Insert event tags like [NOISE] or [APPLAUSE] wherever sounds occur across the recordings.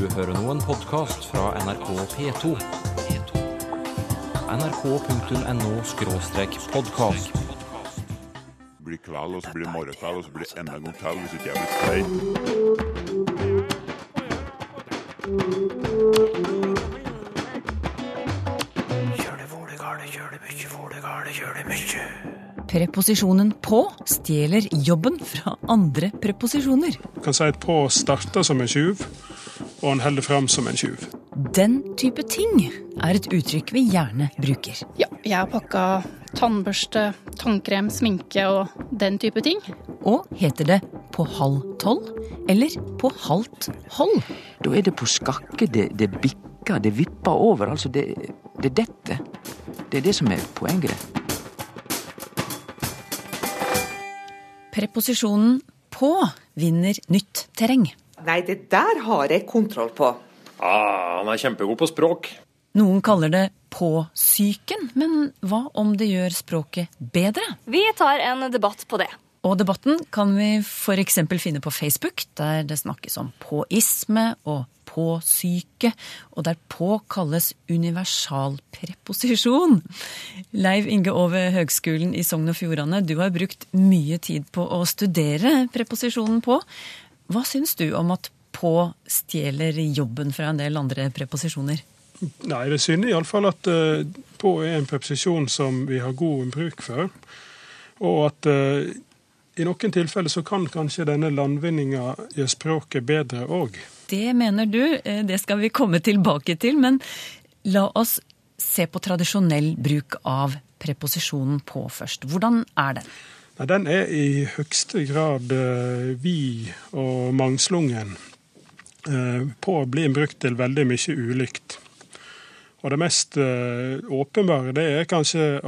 Du hører nå en podkast fra NRK P2. nrk.no-podkast. Blir kveld, og så blir det morgenkveld, og så blir det enda en gang til hvis ikke jeg blir stein. Preposisjonen på stjeler jobben fra andre preposisjoner. Du kan si at på starta som en tjuv, og han holder fram som en tjuv. Den type ting er et uttrykk vi gjerne bruker. Ja, jeg har pakka tannbørste, tannkrem, sminke og den type ting. Og heter det på halv tolv eller på halvt hold? Da er det på skakke, det, det bikker, det vipper over. Altså, det, det detter. Det er det som er poenget. Preposisjonen på vinner nytt terreng. Nei, det der har jeg kontroll på. Ah, han er kjempegod på språk. Noen kaller det på-psyken, men hva om det gjør språket bedre? Vi tar en debatt på det. Og debatten kan vi f.eks. finne på Facebook, der det snakkes om påisme og påsyke, og der på kalles universalpreposisjon. Leiv Inge Ove Høgskolen i Sogn og Fjordane, du har brukt mye tid på å studere preposisjonen på. Hva syns du om at på stjeler jobben fra en del andre preposisjoner? Nei, det synes iallfall at uh, på er en preposisjon som vi har god bruk for. Og at uh, i noen tilfeller så kan kanskje denne landvinninga gjøre språket bedre òg. Det mener du, eh, det skal vi komme tilbake til. Men la oss se på tradisjonell bruk av preposisjonen på først. Hvordan er den? Nei, Den er i høyeste grad uh, vid og mangslungen. Uh, på bli brukt til veldig mye ulikt. Og det mest uh, åpenbare det er kanskje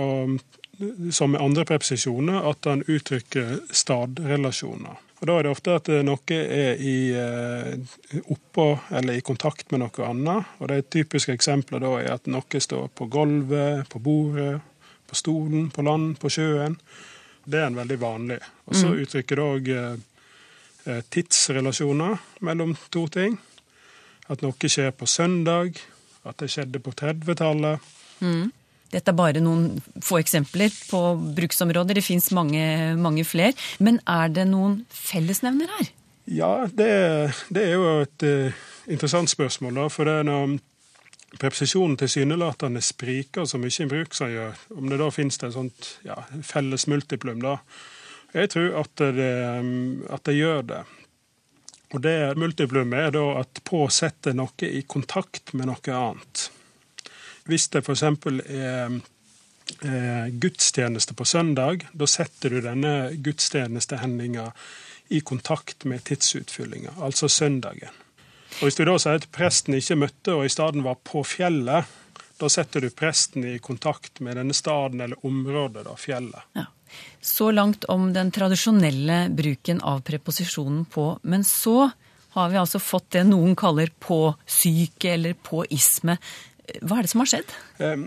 som med andre preposisjoner, at den uttrykker stadrelasjoner. Og Da er det ofte at noe er i, eh, oppå eller i kontakt med noe annet. Og Det typiske eksempelet da er at noe står på gulvet, på bordet, på stolen, på land, på sjøen. Det er en veldig vanlig. Og Så uttrykker det òg eh, tidsrelasjoner mellom to ting. At noe skjer på søndag, at det skjedde på 30-tallet. Dette er bare noen få eksempler på bruksområder. Det fins mange, mange flere. Men er det noen fellesnevner her? Ja, det, det er jo et uh, interessant spørsmål. da, for det er når Preposisjonen tilsynelatende spriker så mye i bruk som gjør. Om det da finnes det et sånt ja, felles multiplum, da. Jeg tror at det, at det gjør det. Og det multiplumet er da at på setter noe i kontakt med noe annet. Hvis det f.eks. er eh, gudstjeneste på søndag, da setter du denne gudstjenestehendinga i kontakt med tidsutfyllinga, altså søndagen. Og Hvis du da sier at presten ikke møtte og i stedet var på fjellet, da setter du presten i kontakt med denne staden eller området, da, fjellet. Ja. Så langt om den tradisjonelle bruken av preposisjonen på. Men så har vi altså fått det noen kaller på-syke eller på-isme. Hva er det som har skjedd? Eh,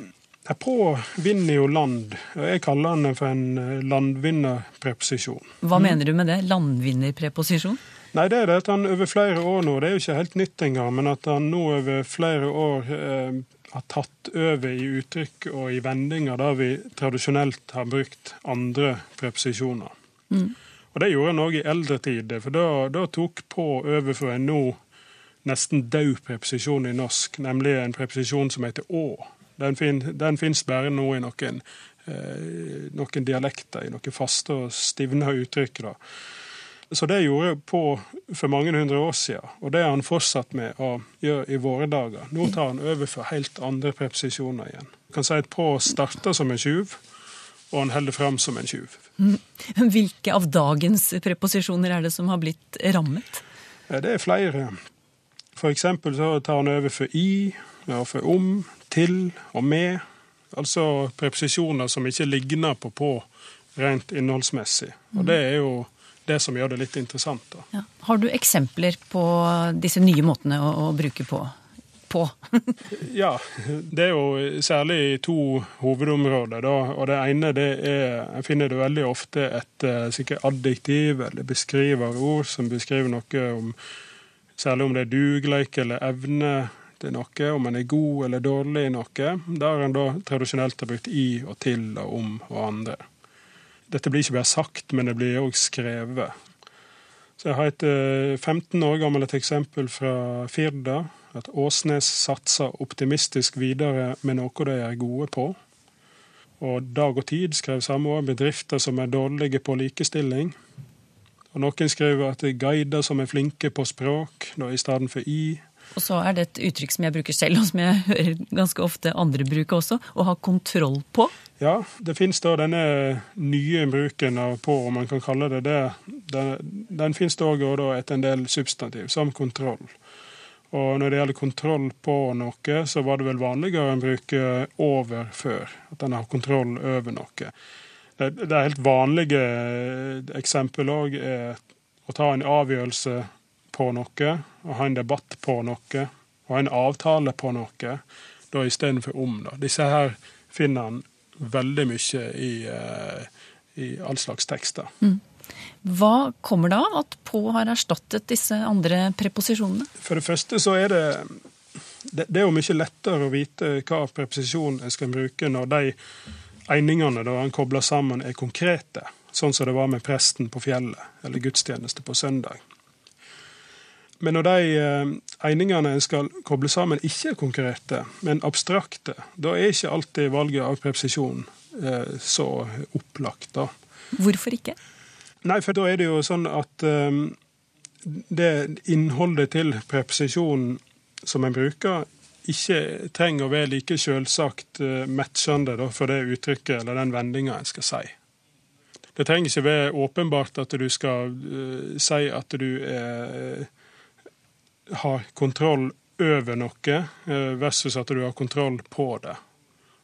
På vinner jo land, jeg kaller den for en eh, landvinnerpreposisjon. Hva mener du med det? Landvinnerpreposisjon? Nei, det er det at han over flere år nå, det er jo ikke helt nytt engang, men at han nå over flere år eh, har tatt over i uttrykk og i vendinger der vi tradisjonelt har brukt andre preposisjoner. Og det gjorde han òg i eldre tider, for da, da tok på over for en nå nesten død preposisjon i norsk, nemlig en preposisjon som heter å. Den, fin, den fins bare nå i noen, eh, noen dialekter, i noen faste og stivna uttrykk. da. Så det gjorde på for mange hundre år siden, og det har han fortsatt med å gjøre i våre dager. Nå tar han over for helt andre preposisjoner igjen. Du kan si at på starter som en tjuv, og han holder fram som en tjuv. Hvilke av dagens preposisjoner er det som har blitt rammet? Det er flere. For eksempel så tar han over for i, og for om, til og med. Altså preposisjoner som ikke ligner på på rent innholdsmessig. Og det er jo det som gjør det litt interessant. da. Ja. Har du eksempler på disse nye måtene å, å bruke på? på? [LAUGHS] Ja, det er jo særlig to hovedområder. da, og Det ene det er Jeg finner det veldig ofte et eh, sikkert adjektiv eller beskriverord som beskriver noe om Særlig om det er dugleik eller evne til noe, om en er god eller dårlig i noe. Der en da tradisjonelt har brukt i og til og om og andre. Dette blir ikke bare sagt, men det blir òg skrevet. Så jeg har et eh, 15 år gammelt eksempel fra Firda. At Åsnes satser optimistisk videre med noe de er gode på. Og Dag og Tid skrev samme år bedrifter som er dårlige på likestilling. Og Noen skriver at er guider som er flinke på språk, da i stedet for i. Og så er det et uttrykk som jeg bruker selv, og som jeg hører ganske ofte andre bruke også. Å ha kontroll på. Ja, det finnes da denne nye bruken av på, om man kan kalle det det. Den, den finnes da òg etter en del substantiv, som kontroll. Og når det gjelder kontroll på noe, så var det vel vanligere å bruke over før. At en har kontroll over noe. Det, det er helt vanlige eksempel òg er å ta en avgjørelse på noe, og ha en debatt på noe, og ha en avtale på noe, da istedenfor om. da. Disse her finner han veldig mye i, uh, i all slags tekster. Mm. Hva kommer det av at på har erstattet disse andre preposisjonene? For det første så er det det, er jo mye lettere å vite hva preposisjon en skal bruke når de einingene da han kobler sammen, er konkrete. Sånn som det var med presten på fjellet, eller gudstjeneste på søndag. Men når de eh, einingene en skal koble sammen, ikke er konkrete, men abstrakte, da er ikke alltid valget av preposisjon eh, så opplagt. da. Hvorfor ikke? Nei, for da er det jo sånn at um, det innholdet til preposisjonen som en bruker, ikke trenger å være like selvsagt uh, matchende da, for det uttrykket eller den vendinga en skal si. Det trenger ikke være åpenbart at du skal uh, si at du er, har kontroll over noe, uh, versus at du har kontroll på det.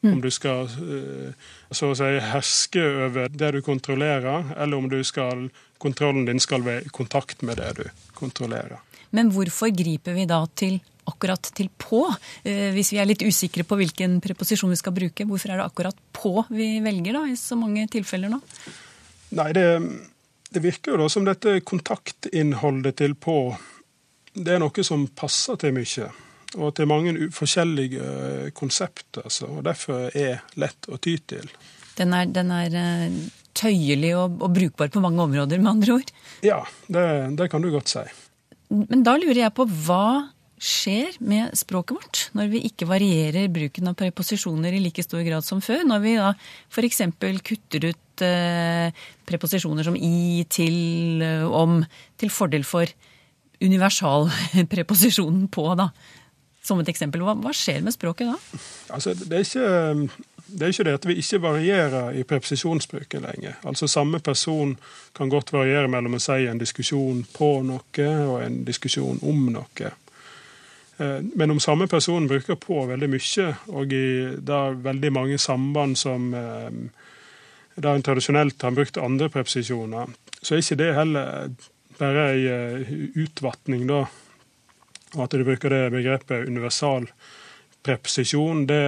Mm. Om du skal så å si herske over det du kontrollerer, eller om du skal, kontrollen din skal være i kontakt med det du kontrollerer. Men hvorfor griper vi da til akkurat til på, hvis vi er litt usikre på hvilken preposisjon vi skal bruke? Hvorfor er det akkurat på vi velger da, i så mange tilfeller nå? Nei, det, det virker jo da som dette kontaktinnholdet til på, det er noe som passer til mye og til mange forskjellige konsepter, og derfor er lett å ty til. Den er, den er tøyelig og, og, brukbar på mange områder, med andre ord? Ja, det, det, kan du godt si. Men da lurer jeg på hva skjer med språket vårt når vi ikke varierer bruken av preposisjoner i like stor grad som før? Når vi da f.eks. kutter ut eh, preposisjoner som i, til, om, til fordel for universalpreposisjonen [LAUGHS] på, da som et eksempel. Hva, hva skjer med språket da? Altså, det, er ikke, det er ikke det at vi ikke varierer i preposisjonsbruken lenger. Altså Samme person kan godt variere mellom å si en diskusjon på noe og en diskusjon om noe. Men om samme person bruker på veldig mye, og i det er veldig mange samband som der en tradisjonelt har brukt andre preposisjoner, så er ikke det heller bare ei utvatning, da og at du bruker det begrepet universal preposisjon, det,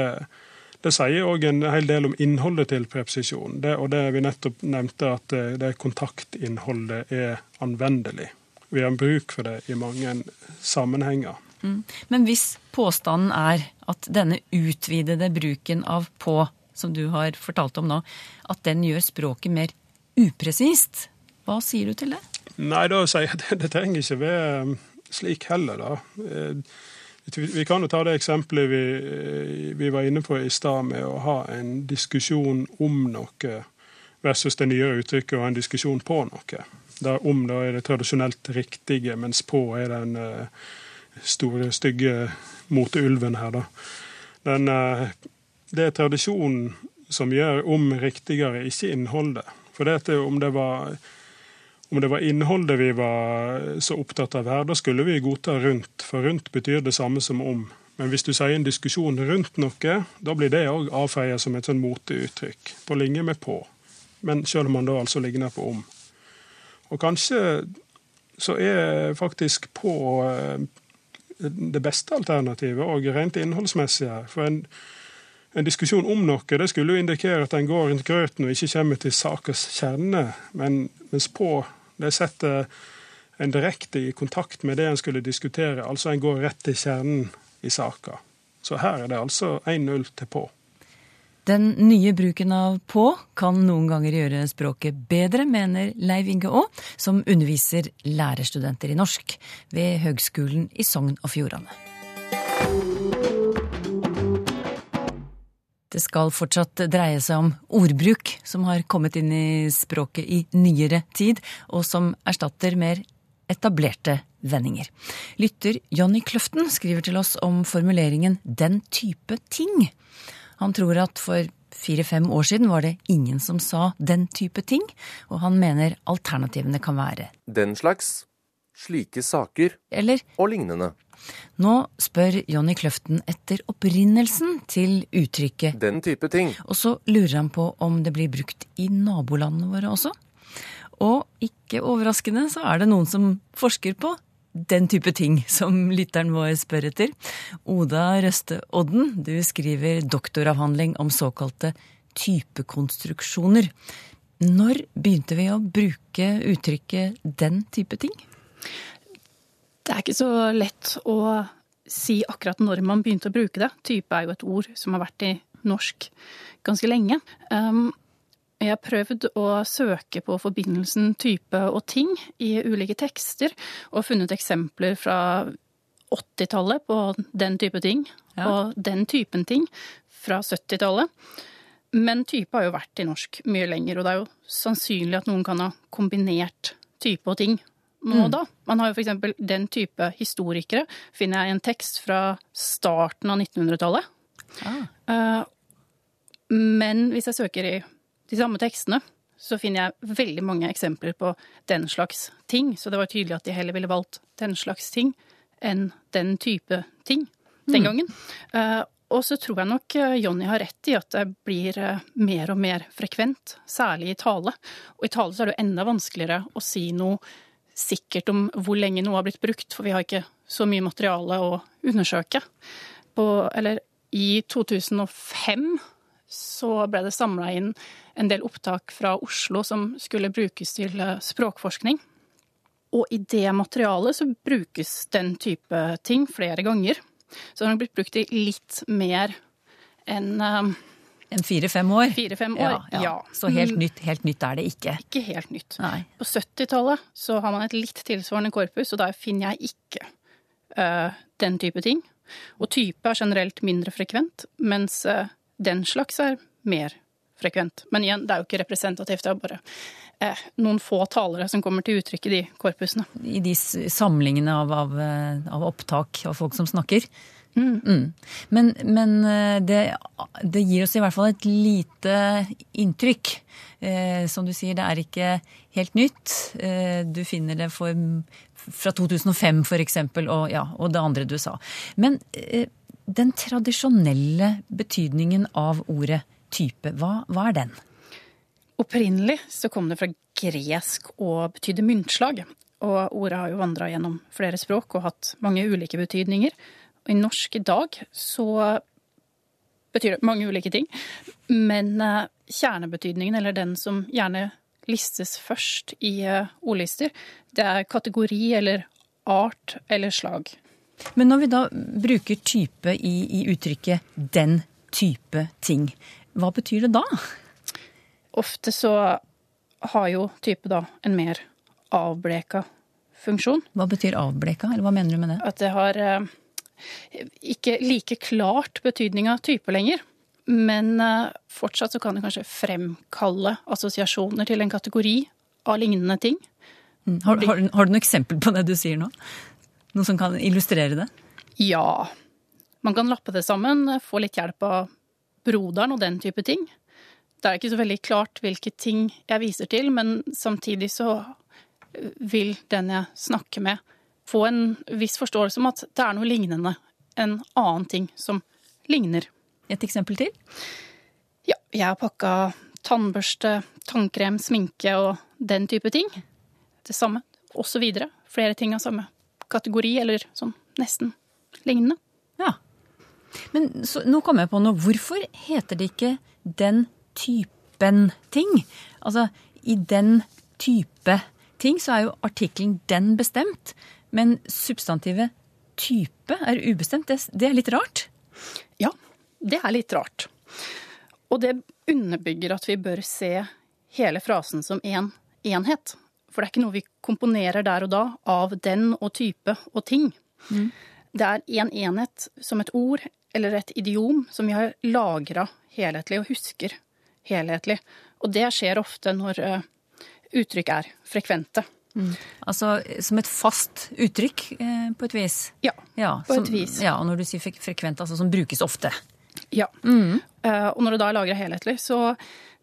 det sier òg en hel del om innholdet til preposisjon. Det, og det vi nettopp nevnte, at det, det kontaktinnholdet er anvendelig. Vi har bruk for det i mange sammenhenger. Mm. Men hvis påstanden er at denne utvidede bruken av på, som du har fortalt om nå, at den gjør språket mer upresist, hva sier du til det? Nei, da sier jeg [LAUGHS] det, trenger ikke være slik heller, da. Eh, vi kan jo ta det eksempelet vi, eh, vi var inne på i stad, med å ha en diskusjon om noe versus det nye uttrykket og en diskusjon på noe. Der om da er det tradisjonelt riktige, mens på er den uh, store, stygge moteulven her, da. Den, det er tradisjonen som gjør om riktigere, ikke innholdet. For det om det var om det var innholdet vi var så opptatt av her, da skulle vi godta rundt, for rundt betyr det samme som om. Men hvis du sier en diskusjon rundt noe, da blir det òg avfeia som et sånn moteuttrykk, på linje med på. Men sjøl om man da altså ligner på om. Og kanskje så er faktisk på eh, det beste alternativet òg rent innholdsmessig her. For en, en diskusjon om noe det skulle jo indikere at en går rundt grøten og ikke kommer til sakens kjerne. Men, mens på det setter en direkte i kontakt med det en skulle diskutere. Altså en går rett til kjernen i saka. Så her er det altså 1-0 til på. Den nye bruken av på kan noen ganger gjøre språket bedre, mener Leiv Inge Aa, som underviser lærerstudenter i norsk ved Høgskolen i Sogn og Fjordane. Det skal fortsatt dreie seg om ordbruk som har kommet inn i språket i nyere tid, og som erstatter mer etablerte vendinger. Lytter Jonny Kløften skriver til oss om formuleringen 'den type ting'. Han tror at for fire-fem år siden var det ingen som sa den type ting, og han mener alternativene kan være Den slags, slike saker eller og lignende. Nå spør Jonny Kløften etter opprinnelsen til uttrykket Den type ting. Og så lurer han på om det blir brukt i nabolandene våre også. Og ikke overraskende så er det noen som forsker på den type ting som lytteren vår spør etter. Oda Røste Odden, du skriver doktoravhandling om såkalte typekonstruksjoner. Når begynte vi å bruke uttrykket 'den type ting'? Det er ikke så lett å si akkurat når man begynte å bruke det. Type er jo et ord som har vært i norsk ganske lenge. Um, jeg har prøvd å søke på forbindelsen type og ting i ulike tekster, og funnet eksempler fra 80-tallet på den type ting, Ja. og den typen ting fra 70-tallet. Men type har jo vært i norsk mye lenger, og det er jo sannsynlig at noen kan ha kombinert type og ting nå og da. Man har jo eksempel den type historikere, finner jeg i en tekst fra starten av 1900-tallet. Ah. Men hvis jeg søker i de samme tekstene, så finner jeg veldig mange eksempler på den slags ting. Så det var tydelig at de heller ville valgt den slags ting enn den type ting den gangen. Eh, Og så tror jeg nok eh, Jonny har rett i at det blir eh, mer og mer frekvent, særlig i tale. Og i tale så er det jo enda vanskeligere å si noe sikkert om hvor lenge noe har blitt brukt, for vi har ikke så mye materiale å undersøke. På, eller i 2005 så ble det samla inn en del opptak fra Oslo som skulle brukes til eh, språkforskning. Og i det materialet så brukes den type ting flere ganger. Så den har blitt brukt i litt mer enn um, En fire-fem år? fire-fem år. Ja, ja. Så helt nytt, helt nytt er det ikke. Ikke helt nytt. Nei. På 70-tallet så har man et litt tilsvarende korpus, og der finner jeg ikke uh, den type ting. Og type er generelt mindre frekvent, mens uh, den slags er mer frekvent. Men igjen, det er jo ikke representativt, det er bare uh, noen få talere som kommer til uttrykk i de korpusene. I de samlingene av, av, av opptak av folk som snakker. Mm. Men, men eh, det, det gir oss i hvert fall et lite inntrykk. Eh, som du sier, det er ikke helt nytt. Eh, du finner det for, fra 2005 for eksempel, og, ja, og det andre du sa. Men eh, den tradisjonelle betydningen av ordet type, hva, hva er den? Opprinnelig så kom det fra gresk og betydde myntslag. Og ordet har jo vandra gjennom flere språk og hatt mange ulike betydninger. Og i norsk i dag så betyr det mange ulike ting. Men eh, kjernebetydningen, eller den som gjerne listes først i eh, ordlister, det er kategori eller art eller slag. Men når vi da bruker type i, i uttrykket 'den type ting', hva betyr det da? Ofte så har jo type da en mer avbleka funksjon. Hva betyr avbleka, eller hva mener du med det? At det har eh, ikke like klart betydning av type lenger. Men eh, fortsatt så kan det kanskje fremkalle assosiasjoner til en kategori av lignende ting. Mm. Har, har, du- har du noe eksempel på det du sier nå? Noe som kan illustrere det? Ja, man kan lappe det sammen, få litt hjelp av broderen og den type ting. Det er ikke så veldig klart hvilke ting jeg viser til, men samtidig så vil den jeg snakker med, få en viss forståelse om at det er noe lignende. En annen ting som ligner. Et eksempel til? Ja, jeg har pakka tannbørste, tannkrem, sminke og den type ting. Det samme, og så videre. Flere ting av samme kategori, eller sånn nesten lignende. Ja. Men så, nå kom jeg på noe. Hvorfor heter det ikke 'den typen ting'? Altså i den type ting, så er jo artikkelen 'den' bestemt. Men substantivet 'type' er ubestemt. Det, det er litt rart. Ja, det er litt rart. Og det underbygger at vi bør se hele frasen som én en enhet. For det er ikke noe vi komponerer der og da av den og type og ting. Mm. Det er én en enhet som et ord eller et idiom som vi har lagra helhetlig og husker helhetlig. Og det skjer ofte når uh, uttrykk er frekvente. Mm. Altså som et fast uttrykk eh, på et vis? Ja, ja på som, et vis. Ja, Og når du sier frekvent, altså som brukes ofte? Ja. Mm. Uh, og når det da er lagra helhetlig, så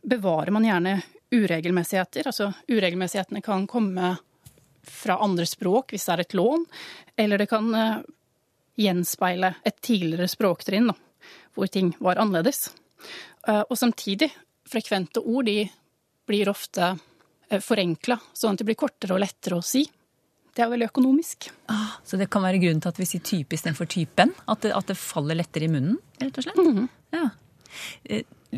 bevarer man gjerne uregelmessigheter. Altså uregelmessighetene kan komme fra andre språk hvis det er et lån, eller det kan uh, gjenspeile et tidligere språktrinn hvor ting var annerledes. Uh, og samtidig, frekvente ord de blir ofte forenkla, sånn at det blir kortere og lettere å si. Det er veldig økonomisk. Ah, så det kan være grunnen til at vi sier type istedenfor typen? At det, at det, faller lettere i munnen, rett og slett? Mm -hmm. ja.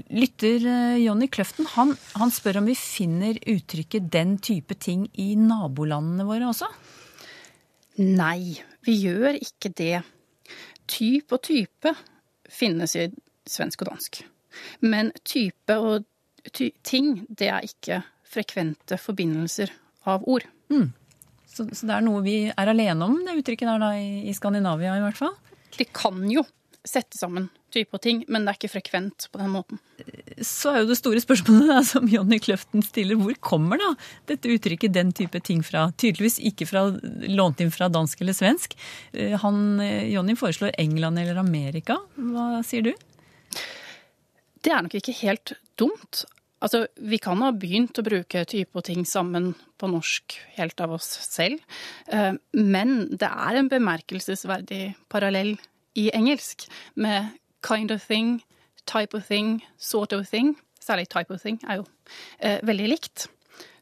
Lytter Jonny Kløften han, han, spør om vi finner uttrykket 'den type ting' i nabolandene våre også? Nei, vi gjør ikke det. Typ og type finnes i svensk og dansk. Men type og ty ting, det er ikke frekvente forbindelser av ord. Mm. Så, så, det er noe vi er alene om, det uttrykket der da, i, i Skandinavia i hvert fall? De kan jo sette sammen typer ting, men det er ikke frekvent på den måten. Så er jo det store spørsmålet da, som Jonny Kløften stiller, hvor kommer da dette uttrykket 'den type ting' fra? Tydeligvis ikke fra, lånt inn fra dansk eller svensk. Han, Jonny foreslår England eller Amerika. Hva sier du? Det er nok ikke helt dumt. Altså, Vi kan ha begynt å bruke type og ting sammen på norsk helt av oss selv, men det er en bemerkelsesverdig parallell i engelsk med kind of thing, type of thing, sort of thing. Særlig type of thing er jo eh, veldig likt.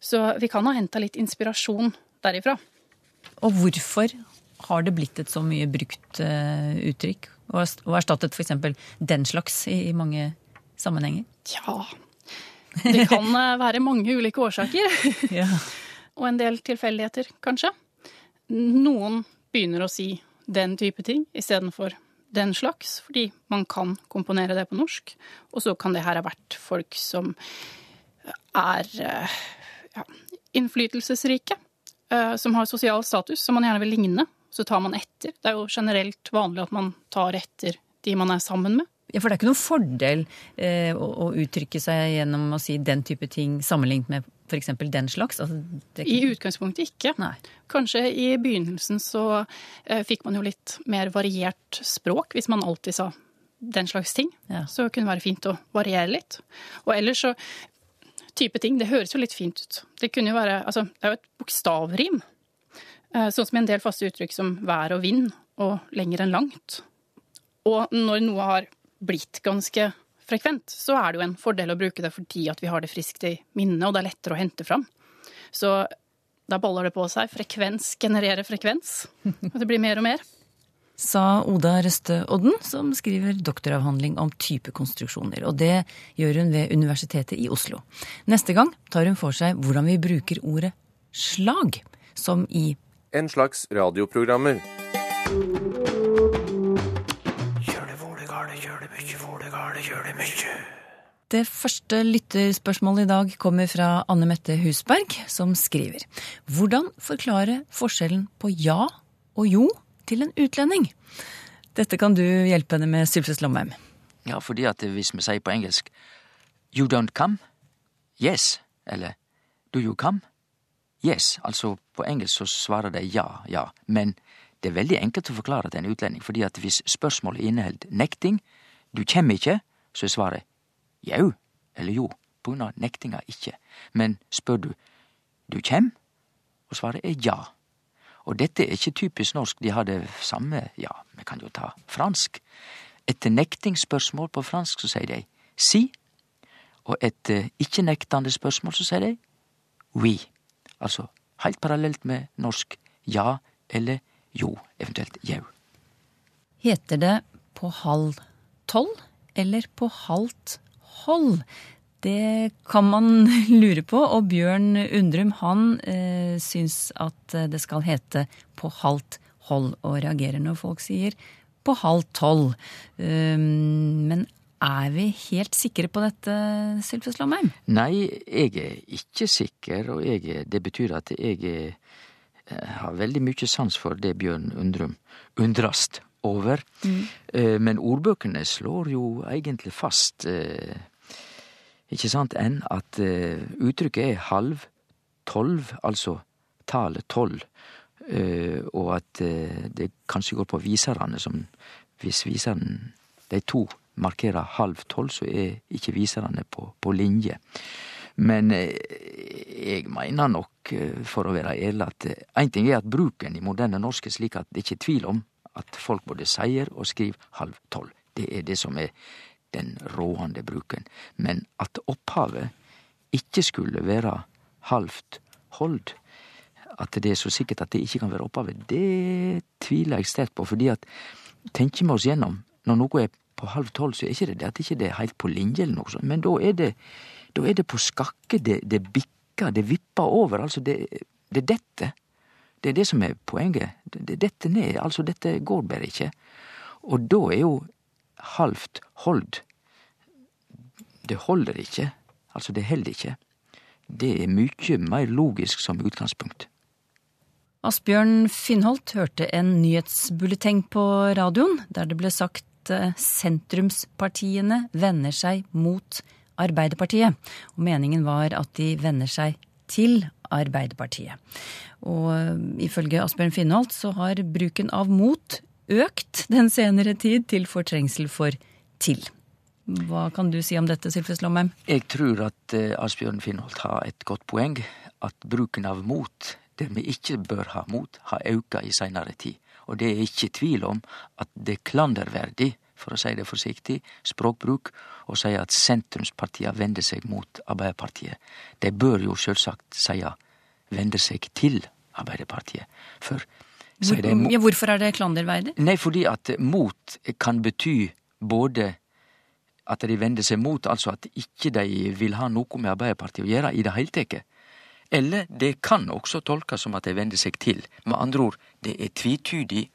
Så vi kan ha henta litt inspirasjon derifra. Og hvorfor har det blitt et så mye brukt uh, uttrykk, og, erstattet f.eks. den slags i, i mange sammenhenger? Ja, det [LAUGHS] kan være mange ulike årsaker. [LAUGHS] ja. Og en del tilfeldigheter, kanskje. Noen begynner å si den type ting istedenfor den slags, fordi man kan komponere det på norsk. Og så kan det her ha vært folk som er ja, innflytelsesrike, som har sosial status, som man gjerne vil ligne. Så tar man etter. Det er jo generelt vanlig at man tar etter de man er sammen med. Ja, For det er ikke noen fordel eh, å, å, uttrykke seg gjennom å si den type ting sammenlignet med f.eks. den slags? Altså, ikke... I utgangspunktet ikke. Nei. Kanskje i begynnelsen så eh, fikk man jo litt mer variert språk, hvis man alltid sa den slags ting. Ja. Så kunne det være fint å variere litt. Og ellers så type ting, det høres jo litt fint ut. Det kunne jo være Altså, det er jo et bokstavrim. Eh, sånn som en del faste uttrykk som vær og vind og lenger enn langt. Og når noe har blitt ganske frekvent, så er det jo en fordel å bruke det fordi at vi har det friskt i minnet, og det er lettere å hente fram. Så da baller det på seg. Frekvens genererer frekvens. Og det blir mer og mer. Sa Oda Røste Odden, som skriver doktoravhandling om typekonstruksjoner. Og det gjør hun ved Universitetet i Oslo. Neste gang tar hun for seg hvordan vi bruker ordet slag, som i En slags radioprogrammer. Det første lytterspørsmålet i dag kommer fra Anne Mette Husberg, som skriver Hvordan forklare forskjellen på ja og jo til en utlending? Dette kan du hjelpe henne med, Sylfes Lomheim. Ja, fordi at hvis vi sier på engelsk You don't come? Yes. Eller Do you come? Yes. Altså, på engelsk så svarer de ja, ja. Men det er veldig enkelt å forklare til en utlending, fordi at hvis spørsmålet inneholder nekting, du kommer ikke, så er svaret jau eller jo, på grunn av nektinga ikke, Men spør du du kjem, og svaret er ja. Og dette er ikke typisk norsk, de har det samme, ja, vi kan jo ta fransk. Etter nektingsspørsmål på fransk så sier de si, og etter ikke-nektende spørsmål så sier de oui. Altså heilt parallelt med norsk ja eller jo, eventuelt jau. Heter det på halv tolv eller på halvt hold? Det kan man [LAUGHS] lure på, og Bjørn Undrum han eh, syns at det skal hete på halvt hold, og reagerer når folk sier på halv tolv. Um, men er vi helt sikre på dette, Sylfus Lomheim? Nei, jeg er ikke sikker, og jeg, det betyr at jeg er, har veldig mye sans for det Bjørn Undrum undrast over. Mm. Men ordbøkene slår jo egentlig fast ikke sant, enn at uh, uttrykket er halv tolv, altså tallet tolv, og at det kanskje går på viserne, som hvis viseren, de to, markerer halv tolv, så er ikke viserne på, på linje. Men jeg mener nok, for å være ærlig, at én ting er at bruken i moderne norsk er slik at det ikke er tvil om at folk både sier og skriver halv tolv. Det er det som er den råande bruken. Men at opphavet ikke skulle være halvt hold, at det er så sikkert at det ikke kan være opphavet, det tviler jeg sterkt på. fordi at tenker vi oss gjennom, når noe er på halv tolv, så er ikke det det at ikke det er helt på linje eller noe sånt, men da er det, da er det på skakke, det, det bikker, det vipper over. Altså, det, det detter. Det er det som er poenget. Det detter ned. Altså, dette går bare ikke. Og da er jo halvt hold. Det holder ikke. Altså, det holder ikke. Det er mykje mer logisk som utgangspunkt. Asbjørn Finnholt hørte en nyhetsbulleteng på radioen der det ble sagt eh, sentrumspartiene vender seg mot Arbeiderpartiet. Og meningen var at de vender seg til Arbeiderpartiet. Og eh, ifølge Asbjørn Finholt så har bruken av mot økt den senere tid til fortrengsel for til. Hva kan du si om dette, Sylfes Lomheim? Jeg tror at uh, Asbjørn Finholt har et godt poeng. At bruken av mot, der vi ikke bør ha mot, har auka i senere tid. Og det er ikke tvil om at det er klanderverdig, for å si det forsiktig, språkbruk og si at sentrumspartia vender seg mot Arbeiderpartiet. De bør jo sjølvsagt seie vender seg til Arbeiderpartiet. For Hvor, ja, hvorfor er det klanderverdig? Nei, fordi at mot kan bety både at de vender seg mot, altså at ikke de vil ha noe med Arbeiderpartiet å gjøre i det hele tatt. Eller det kan også tolkes som at de vender seg til. Med andre ord, det er tvitydig,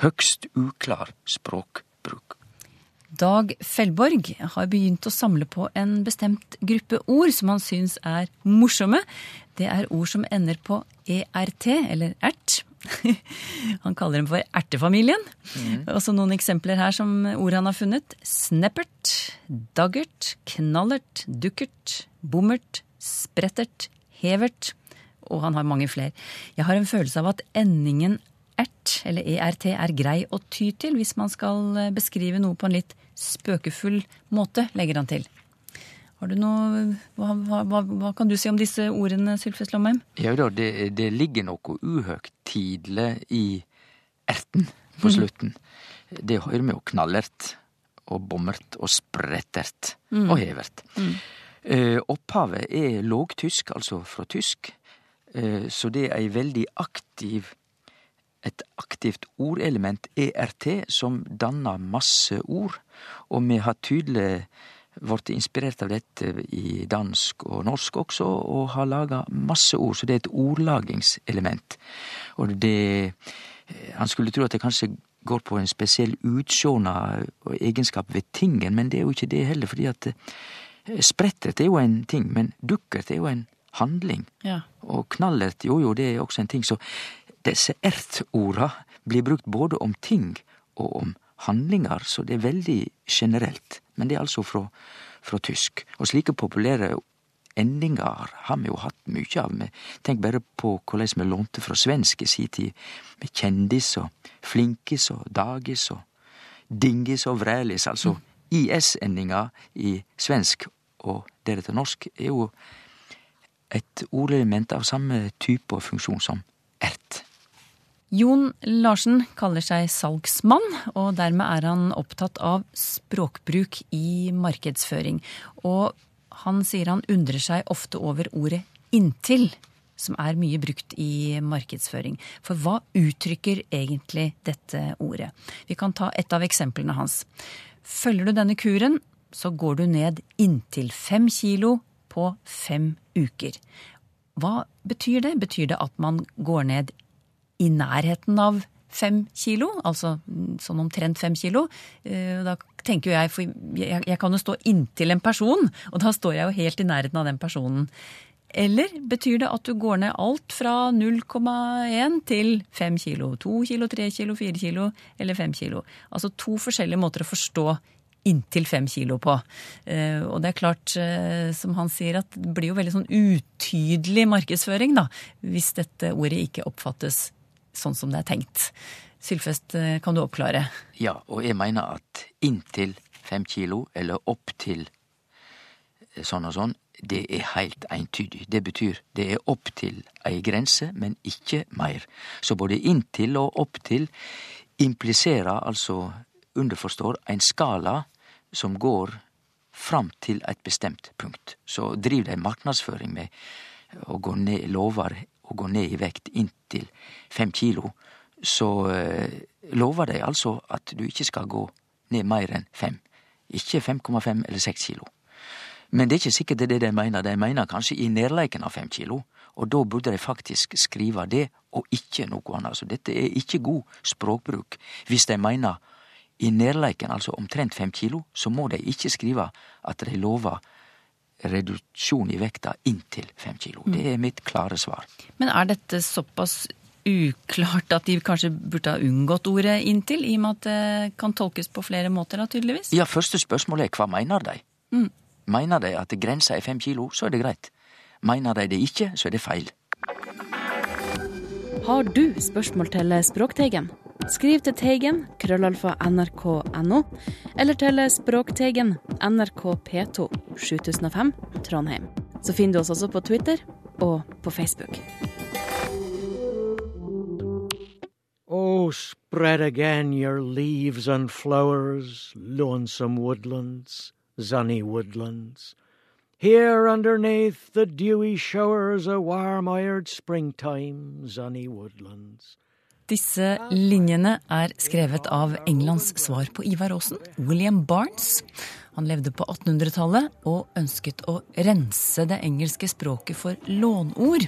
høgst uklar språkbruk. Dag Fellborg har begynt å samle på en bestemt gruppe ord som han syns er morsomme. Det er ord som ender på ERT, eller ert. [LAUGHS] Han kaller dem for ertefamilien. Mm. Også noen eksempler her som ord han har funnet. Sneppert, daggert, knallert, dukkert, bommert, sprettert, hevert. Og han har mange flere. Jeg har en følelse av at endingen ert, eller ERT, er grei å ty til hvis man skal beskrive noe på en litt spøkefull måte, legger han til. Har du noe, hva, hva, hva, kan du si om disse ordene, Sylfest Lomheim? Ja da, det, det ligger noe uhøgtidelig i erten på mhm. slutten. Mm. Det hører vi jo knallert og bommert og sprettert mm. og hevert. Mm. Eh, opphavet er lågtysk, altså fra tysk, eh, så det er ei veldig aktiv et aktivt ordelement, ERT, som danner masse ord. Og vi har tydelig blitt inspirert av dette i dansk og norsk også, og har laga masse ord. Så det er et ordlagingselement. Og det Han skulle tro at det kanskje går på en spesiell utsjåna egenskap ved tingen, men det er jo ikke det heller, fordi at eh, sprettert er jo en ting, men dukkert er jo en handling. Ja. Og knallert, jo jo, det er også en ting. Så disse ertorda blir brukt både om ting og om handlingar, så det er veldig generelt men det er altså fra, fra tysk. Og slike populære endingar har vi jo hatt mykje av. Tenk bare på korleis vi lånte fra svensk i si tid, med kjendis og flinkis og dagis og dingis og vrælis. Altså. IS-endinga i svensk og deretter norsk er jo et ordelement av samme type og funksjon som ert. Jon Larsen kaller seg salgsmann, og dermed er han opptatt av språkbruk i markedsføring. Og han sier han undrer seg ofte over ordet inntil, som er mye brukt i markedsføring. For hva uttrykker egentlig dette ordet? Vi kan ta et av eksemplene hans. Følger du denne kuren, så går du ned inntil fem kilo på fem uker. Hva betyr det? Betyr det at man går ned i nærheten av fem kilo, altså sånn omtrent fem kilo. Eh, da tenker jo jeg, for jeg, kan jo stå inntil en person, og da står jeg jo helt i nærheten av den personen. Eller betyr det at du går ned alt fra 0,1 til 5 kilo? 2 kilo, 3 kilo, 4 kilo eller 5 kilo? Altså to forskjellige måter å forstå inntil 5 kilo på. Eh, og det er klart, eh, som han sier, at det blir jo veldig sånn utydelig markedsføring, da, hvis dette ordet ikke oppfattes sånn som det er tenkt. Sylfest, eh, kan du oppklare? Ja, og jeg mener at inntil fem kilo, eller opp til eh, sånn og sånn, det er heilt eintydig. Det betyr det er opp til ei grense, men ikke meir. Så både inntil og opp til impliserer, altså underforstår, ein skala som går fram til et bestemt punkt. Så driv de marknadsføring med å gå ned, lover å gå ned i vekt inntil fem kilo, så eh, lover de altså at du ikke skal gå ned mer enn fem. Ikke 5,5 eller 6 kilo. Men det er ikke sikkert det er det de mener. De mener kanskje i nærleiken av 5 kilo. Og da burde de faktisk skrive det, og ikke noe annet. Så dette er ikke god språkbruk. Hvis de mener i nærleiken, altså omtrent 5 kilo, så må de ikke skrive at de lover reduksjon i vekta inntil fem kilo. Det er mitt klare svar. Men er dette såpass uklart at de kanskje burde ha unngått ordet 'inntil', i og med at det kan tolkes på flere måter, da, tydeligvis? Ja, første spørsmål er hva mener de? Mm. Mener de at grensa er fem kilo, så er det greit. Mener de det ikke, så er det feil. Har du spørsmål til Språkteigen? Skriv til Teigen, krøllalfa nrk.no, eller til Språkteigen, NRK P2, 7005, Trondheim. Så finner du oss også på Twitter og på Facebook. Oh, spread again your leaves and flowers, lonesome woodlands, sunny woodlands. Here underneath the dewy showers, a warm-eyed springtime, sunny woodlands. Disse linjene er skrevet av Englands svar på Ivar Aasen, William Barnes. Han levde på 1800-tallet og ønsket å rense det engelske språket for lånord.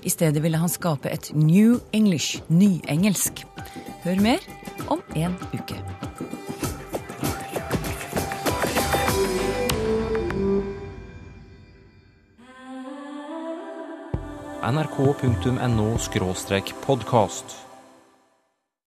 I stedet ville han skape et New English, nyengelsk. Hør mer om en uke. nrk.no podkast.